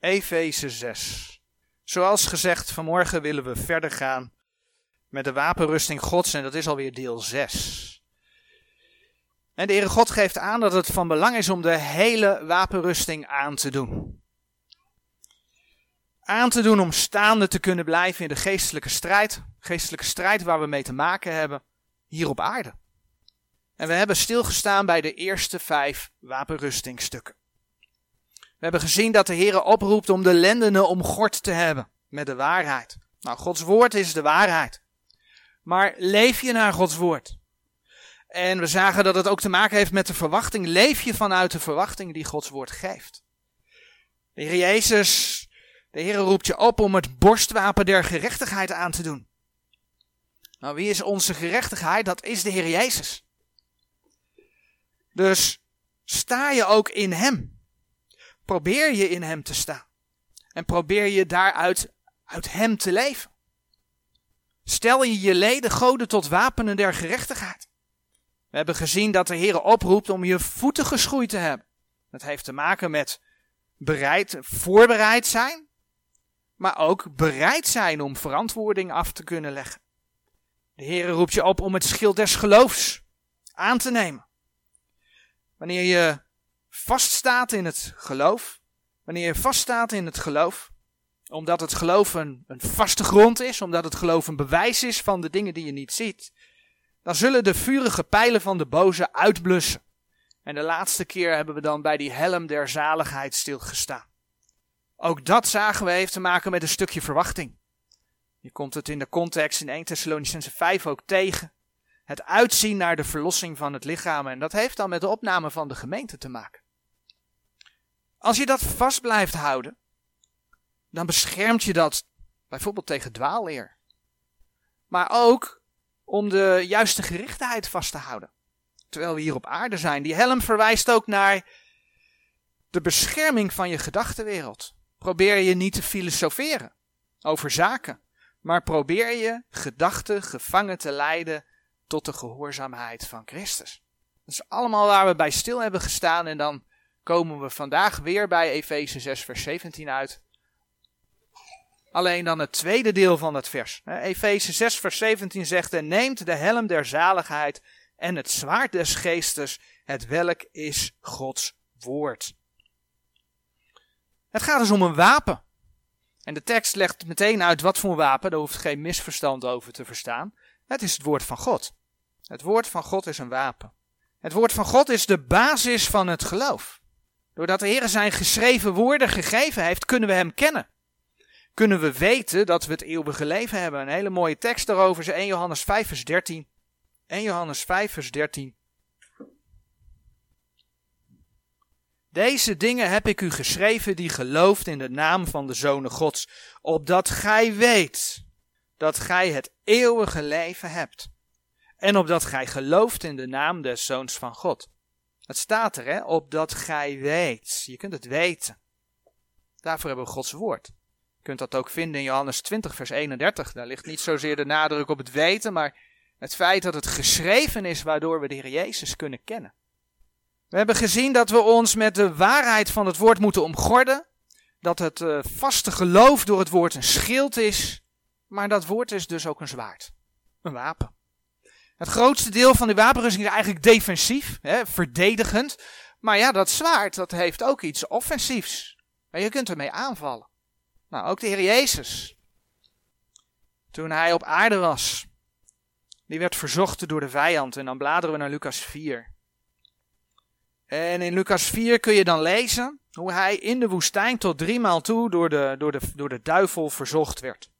Efeze 6. Zoals gezegd, vanmorgen willen we verder gaan met de wapenrusting Gods en dat is alweer deel 6. En de Heere God geeft aan dat het van belang is om de hele wapenrusting aan te doen. Aan te doen om staande te kunnen blijven in de geestelijke strijd. Geestelijke strijd waar we mee te maken hebben hier op aarde. En we hebben stilgestaan bij de eerste vijf wapenrustingstukken. We hebben gezien dat de Heer oproept om de lendenen omgord te hebben met de waarheid. Nou, Gods woord is de waarheid. Maar leef je naar Gods woord? En we zagen dat het ook te maken heeft met de verwachting. Leef je vanuit de verwachting die Gods woord geeft? De Heer Jezus, de Heer roept je op om het borstwapen der gerechtigheid aan te doen. Nou, wie is onze gerechtigheid? Dat is de Heer Jezus. Dus sta je ook in Hem. Probeer je in Hem te staan. En probeer je daaruit uit Hem te leven. Stel je je leden goden tot wapenen der gerechtigheid. We hebben gezien dat de Heer oproept om je voeten geschoeid te hebben. Dat heeft te maken met bereid, voorbereid zijn, maar ook bereid zijn om verantwoording af te kunnen leggen. De Heer roept je op om het schild des geloofs aan te nemen. Wanneer je vaststaat in het geloof, wanneer je vaststaat in het geloof, omdat het geloof een, vaste grond is, omdat het geloof een bewijs is van de dingen die je niet ziet, dan zullen de vurige pijlen van de boze uitblussen. En de laatste keer hebben we dan bij die helm der zaligheid stilgestaan. Ook dat zagen we heeft te maken met een stukje verwachting. Je komt het in de context in 1 Thessalonicense 5 ook tegen. Het uitzien naar de verlossing van het lichaam. En dat heeft dan met de opname van de gemeente te maken. Als je dat vast blijft houden, dan beschermt je dat bijvoorbeeld tegen dwaalleer. Maar ook om de juiste gerichtheid vast te houden. Terwijl we hier op aarde zijn. Die helm verwijst ook naar de bescherming van je gedachtenwereld. Probeer je niet te filosoferen over zaken, maar probeer je gedachten gevangen te leiden tot de gehoorzaamheid van Christus. Dat is allemaal waar we bij stil hebben gestaan en dan komen we vandaag weer bij Efeze 6 vers 17 uit. Alleen dan het tweede deel van het vers. Efeze 6 vers 17 zegt en neemt de helm der zaligheid en het zwaard des geestes, het welk is Gods woord. Het gaat dus om een wapen. En de tekst legt meteen uit wat voor wapen, daar hoeft geen misverstand over te verstaan. Het is het woord van God. Het woord van God is een wapen. Het woord van God is de basis van het geloof. Doordat de Heer zijn geschreven woorden gegeven heeft, kunnen we Hem kennen. Kunnen we weten dat we het eeuwige leven hebben. Een hele mooie tekst daarover is 1 Johannes 5 vers 13. 1 Johannes 5 vers 13. Deze dingen heb ik u geschreven die gelooft in de naam van de Zonen Gods, opdat gij weet dat gij het eeuwige leven hebt. En opdat gij gelooft in de naam des Zoons van God. Het staat er, hè, opdat gij weet. Je kunt het weten. Daarvoor hebben we Gods woord. Je kunt dat ook vinden in Johannes 20, vers 31. Daar ligt niet zozeer de nadruk op het weten, maar het feit dat het geschreven is waardoor we de Heer Jezus kunnen kennen. We hebben gezien dat we ons met de waarheid van het woord moeten omgorden. Dat het uh, vaste geloof door het woord een schild is. Maar dat woord is dus ook een zwaard. Een wapen. Het grootste deel van de wapenrusting is eigenlijk defensief, hè, verdedigend. Maar ja, dat zwaard, dat heeft ook iets offensiefs. En je kunt ermee aanvallen. Nou, ook de Heer Jezus. Toen hij op aarde was. Die werd verzocht door de vijand. En dan bladeren we naar Lucas 4. En in Lucas 4 kun je dan lezen hoe hij in de woestijn tot driemaal toe door de, door, de, door de duivel verzocht werd.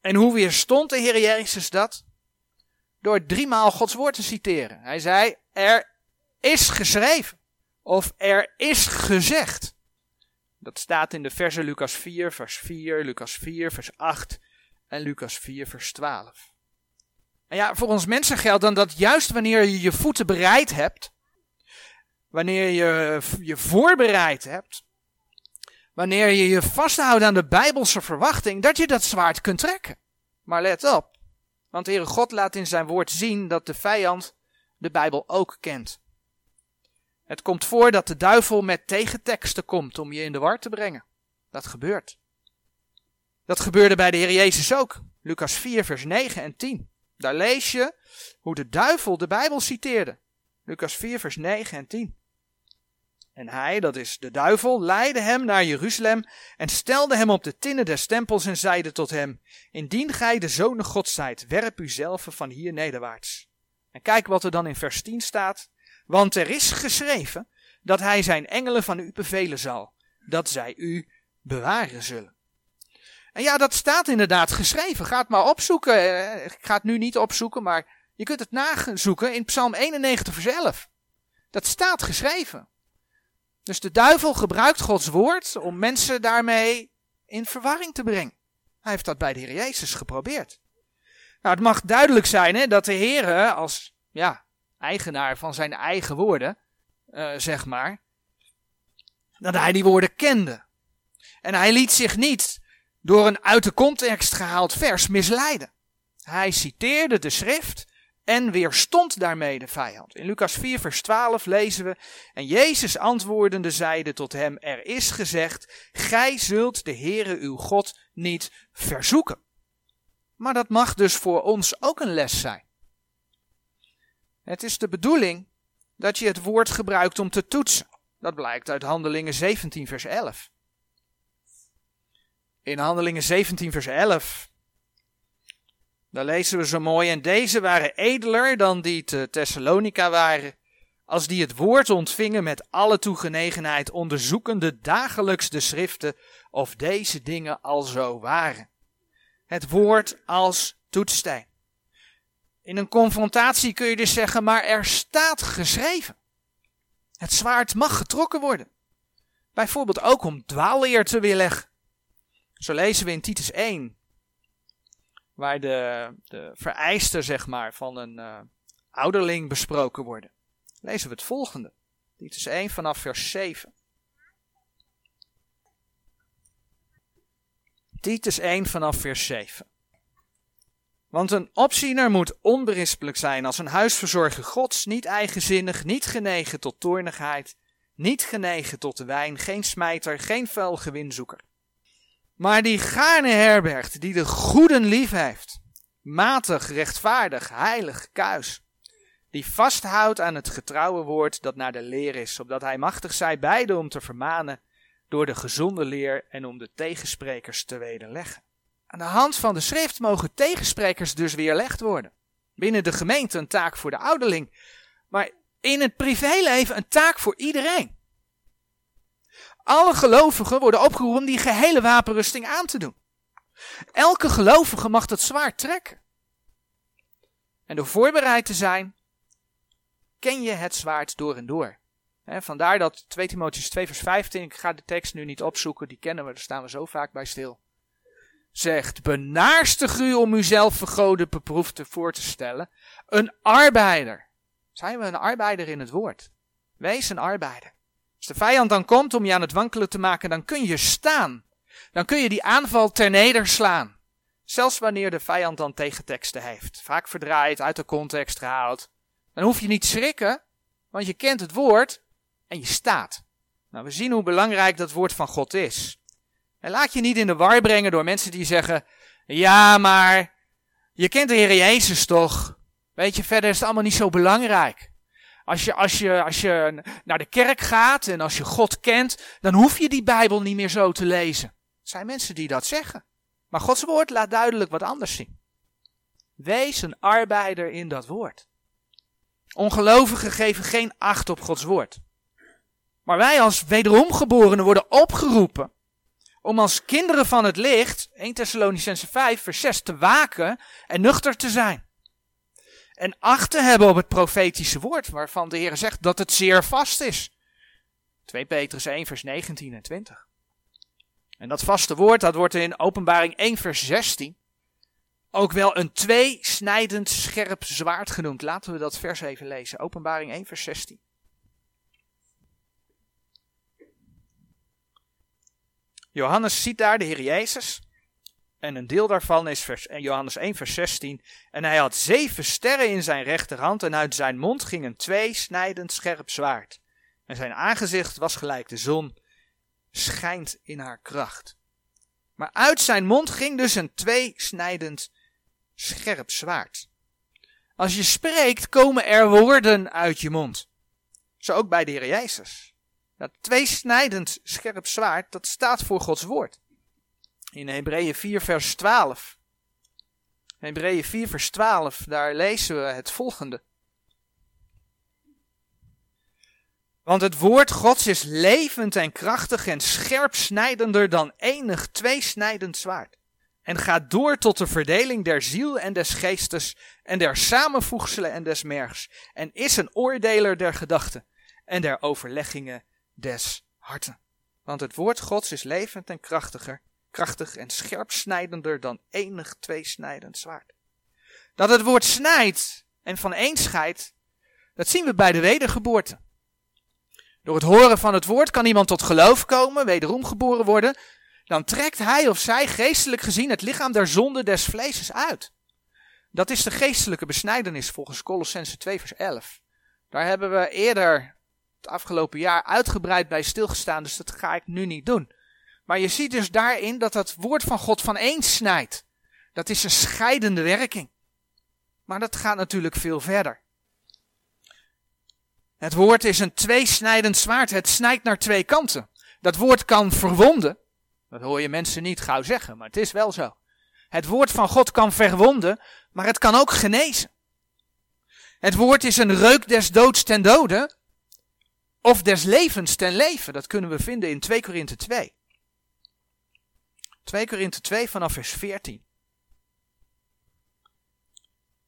En hoe weerstond de Heer Jezus dat? Door driemaal Gods woord te citeren. Hij zei, er is geschreven. Of er is gezegd. Dat staat in de versen Lucas 4, vers 4, Lucas 4, vers 8 en Lucas 4, vers 12. En ja, voor ons mensen geldt dan dat juist wanneer je je voeten bereid hebt, wanneer je je voorbereid hebt, wanneer je je vasthoudt aan de bijbelse verwachting, dat je dat zwaard kunt trekken. Maar let op, want de Heere God laat in zijn woord zien dat de vijand de Bijbel ook kent. Het komt voor dat de duivel met tegenteksten komt om je in de war te brengen. Dat gebeurt. Dat gebeurde bij de Heer Jezus ook. Lucas 4, vers 9 en 10. Daar lees je hoe de duivel de Bijbel citeerde. Lucas 4, vers 9 en 10. En hij, dat is de duivel, leidde hem naar Jeruzalem en stelde hem op de tinnen des tempels en zeide tot hem, Indien gij de zonen God zijt, werp u zelf van hier nederwaarts. En kijk wat er dan in vers 10 staat. Want er is geschreven dat hij zijn engelen van u bevelen zal, dat zij u bewaren zullen. En ja, dat staat inderdaad geschreven. Ga het maar opzoeken. Eh, ik ga het nu niet opzoeken, maar je kunt het nazoeken in Psalm 91, vers 11. Dat staat geschreven. Dus de duivel gebruikt Gods woord om mensen daarmee in verwarring te brengen. Hij heeft dat bij de Heer Jezus geprobeerd. Nou, het mag duidelijk zijn hè, dat de Heer als ja, eigenaar van zijn eigen woorden, uh, zeg maar, dat hij die woorden kende. En hij liet zich niet door een uit de context gehaald vers misleiden. Hij citeerde de schrift en weerstond daarmee de vijand. In Lucas 4, vers 12 lezen we: En Jezus antwoordende zeide tot hem: Er is gezegd: Gij zult de Heere uw God niet verzoeken. Maar dat mag dus voor ons ook een les zijn. Het is de bedoeling dat je het woord gebruikt om te toetsen. Dat blijkt uit Handelingen 17, vers 11. In Handelingen 17, vers 11 daar lezen we zo mooi, en deze waren edeler dan die te Thessalonica waren, als die het woord ontvingen met alle toegenegenheid, onderzoekende dagelijks de schriften of deze dingen al zo waren. Het woord als toetssteen. In een confrontatie kun je dus zeggen, maar er staat geschreven. Het zwaard mag getrokken worden. Bijvoorbeeld ook om dwaalleer te weerleggen. Zo lezen we in Titus 1, waar de, de vereisten zeg maar, van een uh, ouderling besproken worden. Lezen we het volgende. Dit is 1 vanaf vers 7. Titus 1 vanaf vers 7. Want een opziener moet onberispelijk zijn als een huisverzorger gods, niet eigenzinnig, niet genegen tot toornigheid, niet genegen tot de wijn, geen smijter, geen vuil gewinzoeker maar die gaarne herbergt, die de goeden lief heeft, matig, rechtvaardig, heilig, kuis, die vasthoudt aan het getrouwe woord dat naar de leer is, opdat hij machtig zij beide om te vermanen door de gezonde leer en om de tegensprekers te wederleggen. Aan de hand van de schrift mogen tegensprekers dus weerlegd worden. Binnen de gemeente een taak voor de ouderling, maar in het privéleven een taak voor iedereen. Alle gelovigen worden opgeroepen die gehele wapenrusting aan te doen. Elke gelovige mag dat zwaard trekken. En door voorbereid te zijn, ken je het zwaard door en door. vandaar dat 2 Timotheus 2 vers 15, ik ga de tekst nu niet opzoeken, die kennen we, daar staan we zo vaak bij stil. Zegt, benaarstig u om uzelf vergoden beproefd voor te stellen. Een arbeider. Zijn we een arbeider in het woord? Wees een arbeider. Als de vijand dan komt om je aan het wankelen te maken, dan kun je staan. Dan kun je die aanval ter nederslaan. Zelfs wanneer de vijand dan tegenteksten heeft. Vaak verdraaid, uit de context gehaald. Dan hoef je niet schrikken, want je kent het woord en je staat. Nou, we zien hoe belangrijk dat woord van God is. En laat je niet in de war brengen door mensen die zeggen: Ja, maar je kent de Heer Jezus toch? Weet je, verder is het allemaal niet zo belangrijk. Als je, als, je, als je naar de kerk gaat en als je God kent, dan hoef je die Bijbel niet meer zo te lezen. Er zijn mensen die dat zeggen. Maar Gods woord laat duidelijk wat anders zien. Wees een arbeider in dat woord. Ongelovigen geven geen acht op Gods woord. Maar wij als wederomgeborenen worden opgeroepen om als kinderen van het licht, 1 Thessalonicense 5 vers 6, te waken en nuchter te zijn en acht te hebben op het profetische woord, waarvan de Heer zegt dat het zeer vast is. 2 Petrus 1, vers 19 en 20. En dat vaste woord, dat wordt in openbaring 1, vers 16 ook wel een tweesnijdend scherp zwaard genoemd. Laten we dat vers even lezen. Openbaring 1, vers 16. Johannes ziet daar de Heer Jezus en een deel daarvan is vers, Johannes 1, vers 16. En hij had zeven sterren in zijn rechterhand, en uit zijn mond ging een tweesnijdend scherp zwaard. En zijn aangezicht was gelijk de zon, schijnt in haar kracht. Maar uit zijn mond ging dus een tweesnijdend scherp zwaard. Als je spreekt, komen er woorden uit je mond. Zo ook bij de Heer Jezus. Dat tweesnijdend scherp zwaard, dat staat voor Gods woord. In Hebreeën 4 vers 12. Hebreeën 4 vers 12, daar lezen we het volgende. Want het woord Gods is levend en krachtig en scherp snijdender dan enig tweesnijdend zwaard. En gaat door tot de verdeling der ziel en des geestes en der samenvoegselen en des mergs. En is een oordeler der gedachten en der overleggingen des harten. Want het woord Gods is levend en krachtiger, krachtig en scherp snijdender dan enig tweesnijdend zwaard. Dat het woord snijdt en van een scheidt, dat zien we bij de wedergeboorte. Door het horen van het woord kan iemand tot geloof komen, wederom geboren worden. Dan trekt hij of zij geestelijk gezien het lichaam der zonde des vleeses uit. Dat is de geestelijke besnijdenis volgens Colossense 2 vers 11. Daar hebben we eerder het afgelopen jaar uitgebreid bij stilgestaan, dus dat ga ik nu niet doen. Maar je ziet dus daarin dat het woord van God van eens snijdt. Dat is een scheidende werking. Maar dat gaat natuurlijk veel verder. Het woord is een tweesnijdend zwaard. Het snijdt naar twee kanten. Dat woord kan verwonden. Dat hoor je mensen niet gauw zeggen, maar het is wel zo. Het woord van God kan verwonden, maar het kan ook genezen. Het woord is een reuk des doods ten dode, of des levens ten leven. Dat kunnen we vinden in 2 Korinthe 2. 2 Korinthe 2 vanaf vers 14.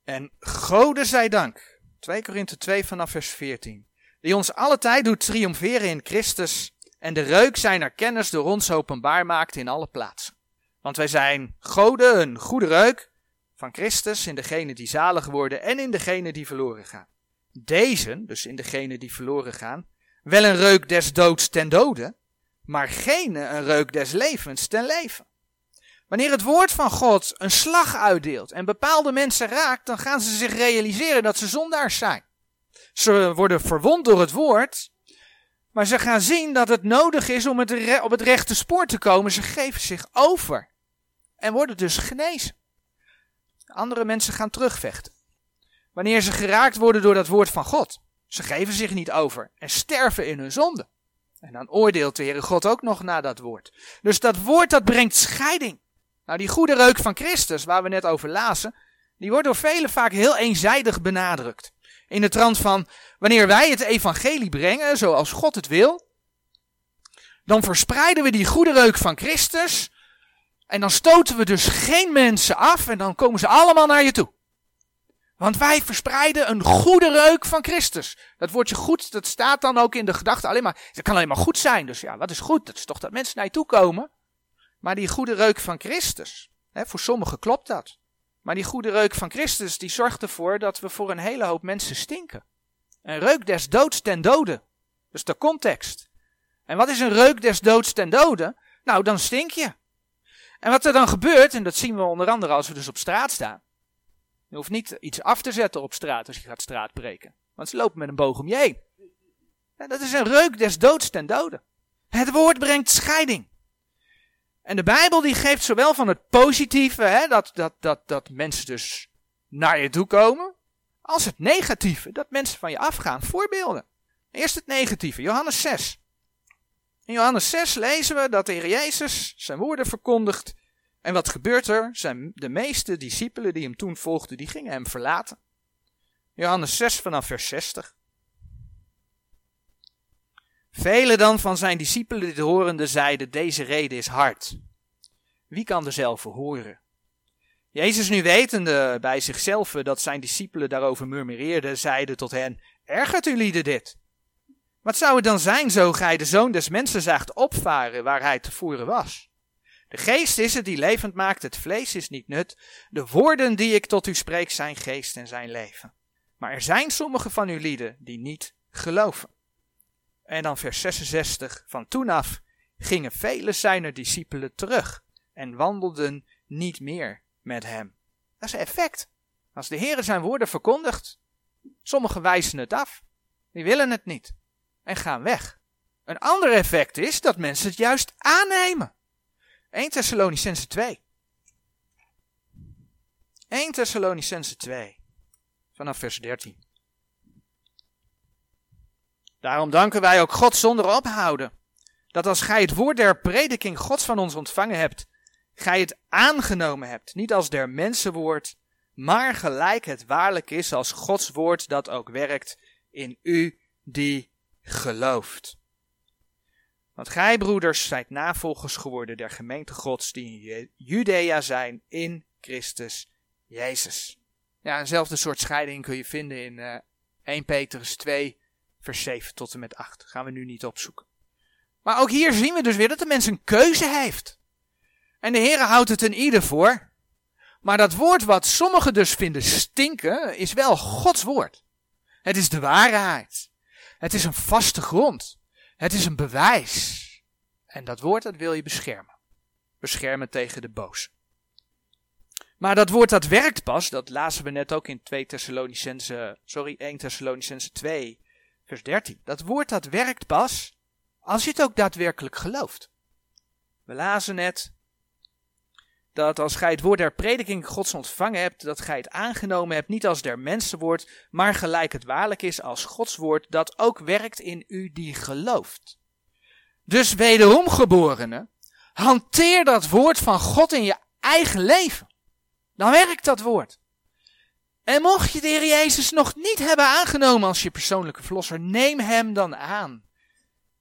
En Gode zij dank 2 Korinthe 2 vanaf vers 14. Die ons alle tijd doet triomferen in Christus en de reuk zijner kennis door ons openbaar maakt in alle plaatsen. Want wij zijn goden een goede reuk van Christus in degene die zalig worden en in degene die verloren gaan. Deze, dus in degene die verloren gaan, wel een reuk des doods ten dode, maar geen een reuk des levens ten leven. Wanneer het woord van God een slag uitdeelt en bepaalde mensen raakt, dan gaan ze zich realiseren dat ze zondaars zijn. Ze worden verwond door het woord, maar ze gaan zien dat het nodig is om op het rechte spoor te komen. Ze geven zich over en worden dus genezen. Andere mensen gaan terugvechten. Wanneer ze geraakt worden door dat woord van God, ze geven zich niet over en sterven in hun zonde. En dan oordeelt de Heere God ook nog na dat woord. Dus dat woord dat brengt scheiding. Nou, die goede reuk van Christus, waar we net over lazen, die wordt door velen vaak heel eenzijdig benadrukt. In de trant van, wanneer wij het evangelie brengen, zoals God het wil, dan verspreiden we die goede reuk van Christus, en dan stoten we dus geen mensen af, en dan komen ze allemaal naar je toe. Want wij verspreiden een goede reuk van Christus. Dat woordje goed, dat staat dan ook in de gedachte alleen maar, het kan alleen maar goed zijn. Dus ja, wat is goed? Dat is toch dat mensen naar je toe komen. Maar die goede reuk van Christus, hè, voor sommigen klopt dat. Maar die goede reuk van Christus, die zorgt ervoor dat we voor een hele hoop mensen stinken. Een reuk des doods ten dode. Dus de context. En wat is een reuk des doods ten dode? Nou, dan stink je. En wat er dan gebeurt, en dat zien we onder andere als we dus op straat staan. Je hoeft niet iets af te zetten op straat als je gaat straat breken. Want ze lopen met een boog om je heen. dat is een reuk des doods ten dode. Het woord brengt scheiding. En de Bijbel die geeft zowel van het positieve, hè, dat, dat, dat, dat mensen dus naar je toe komen, als het negatieve, dat mensen van je afgaan. Voorbeelden. Eerst het negatieve, Johannes 6. In Johannes 6 lezen we dat de Heer Jezus zijn woorden verkondigt. En wat gebeurt er? Zijn, de meeste discipelen die hem toen volgden, die gingen hem verlaten. Johannes 6 vanaf vers 60. Vele dan van zijn discipelen dit horende zeiden, deze reden is hard. Wie kan dezelfde horen? Jezus nu wetende bij zichzelf dat zijn discipelen daarover murmureerden, zeiden tot hen, ergert u lieden dit? Wat zou het dan zijn zo gij de zoon des mensen zaagt opvaren waar hij tevoren was? De geest is het die levend maakt, het vlees is niet nut. De woorden die ik tot u spreek zijn geest en zijn leven. Maar er zijn sommige van uw lieden die niet geloven. En dan vers 66. Van toen af gingen vele zijner discipelen terug en wandelden niet meer met hem. Dat is effect. Als de Heer zijn woorden verkondigt, sommigen wijzen het af. Die willen het niet. en gaan weg. Een ander effect is dat mensen het juist aannemen. 1 Thessalonicense 2. 1 Thessalonicense 2, vanaf vers 13. Daarom danken wij ook God zonder ophouden, dat als gij het woord der prediking Gods van ons ontvangen hebt, gij het aangenomen hebt, niet als der mensenwoord, maar gelijk het waarlijk is als Gods woord dat ook werkt in u die gelooft. Want gij, broeders, zijt navolgers geworden der gemeente Gods die in Judea zijn in Christus Jezus. Ja, eenzelfde soort scheiding kun je vinden in uh, eh, 1 Petrus 2, vers 7 tot en met 8. Gaan we nu niet opzoeken. Maar ook hier zien we dus weer dat de mens een keuze heeft. En de Heer houdt het een ieder voor. Maar dat woord wat sommigen dus vinden stinken, is wel Gods woord. Het is de waarheid. Het is een vaste grond. Het is een bewijs. En dat woord dat wil je beschermen. Beschermen tegen de boze. Maar dat woord dat werkt pas, dat lazen we net ook in 2 Thessalonicense, sorry, 1 Thessalonicense 2, vers 13. Dat woord dat werkt pas als je het ook daadwerkelijk gelooft. We lazen net dat als gij het woord der prediking Gods ontvangen hebt, dat gij het aangenomen hebt, niet als der mensenwoord, maar gelijk het waarlijk is als Gods woord, dat ook werkt in u die gelooft. Dus wederom geborene, hanteer dat woord van God in je eigen leven. Dan werkt dat woord. En mocht je de Heer Jezus nog niet hebben aangenomen als je persoonlijke verlosser, neem hem dan aan.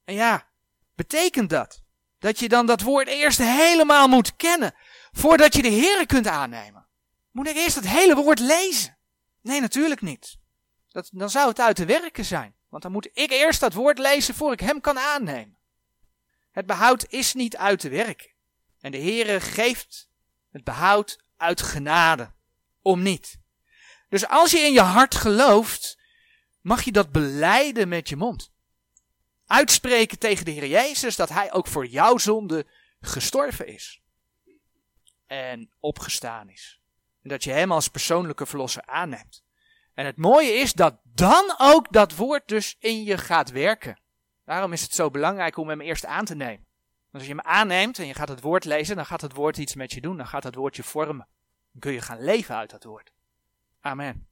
En ja, betekent dat dat je dan dat woord eerst helemaal moet kennen voordat je de Heer kunt aannemen? Moet ik eerst het hele woord lezen? Nee, natuurlijk niet. Dat, dan zou het uit de werken zijn. Want dan moet ik eerst dat woord lezen voor ik hem kan aannemen. Het behoud is niet uit te werken. En de Heere geeft het behoud uit genade. Om niet. Dus als je in je hart gelooft, mag je dat beleiden met je mond. Uitspreken tegen de Heer Jezus dat Hij ook voor jouw zonde gestorven is. En opgestaan is. En dat je Hem als persoonlijke verlosser aanneemt. En het mooie is dat dan ook dat woord dus in je gaat werken. Daarom is het zo belangrijk om hem eerst aan te nemen. Want als je hem aanneemt en je gaat het woord lezen, dan gaat het woord iets met je doen. Dan gaat het woord je vormen. Dan kun je gaan leven uit dat woord. Amen.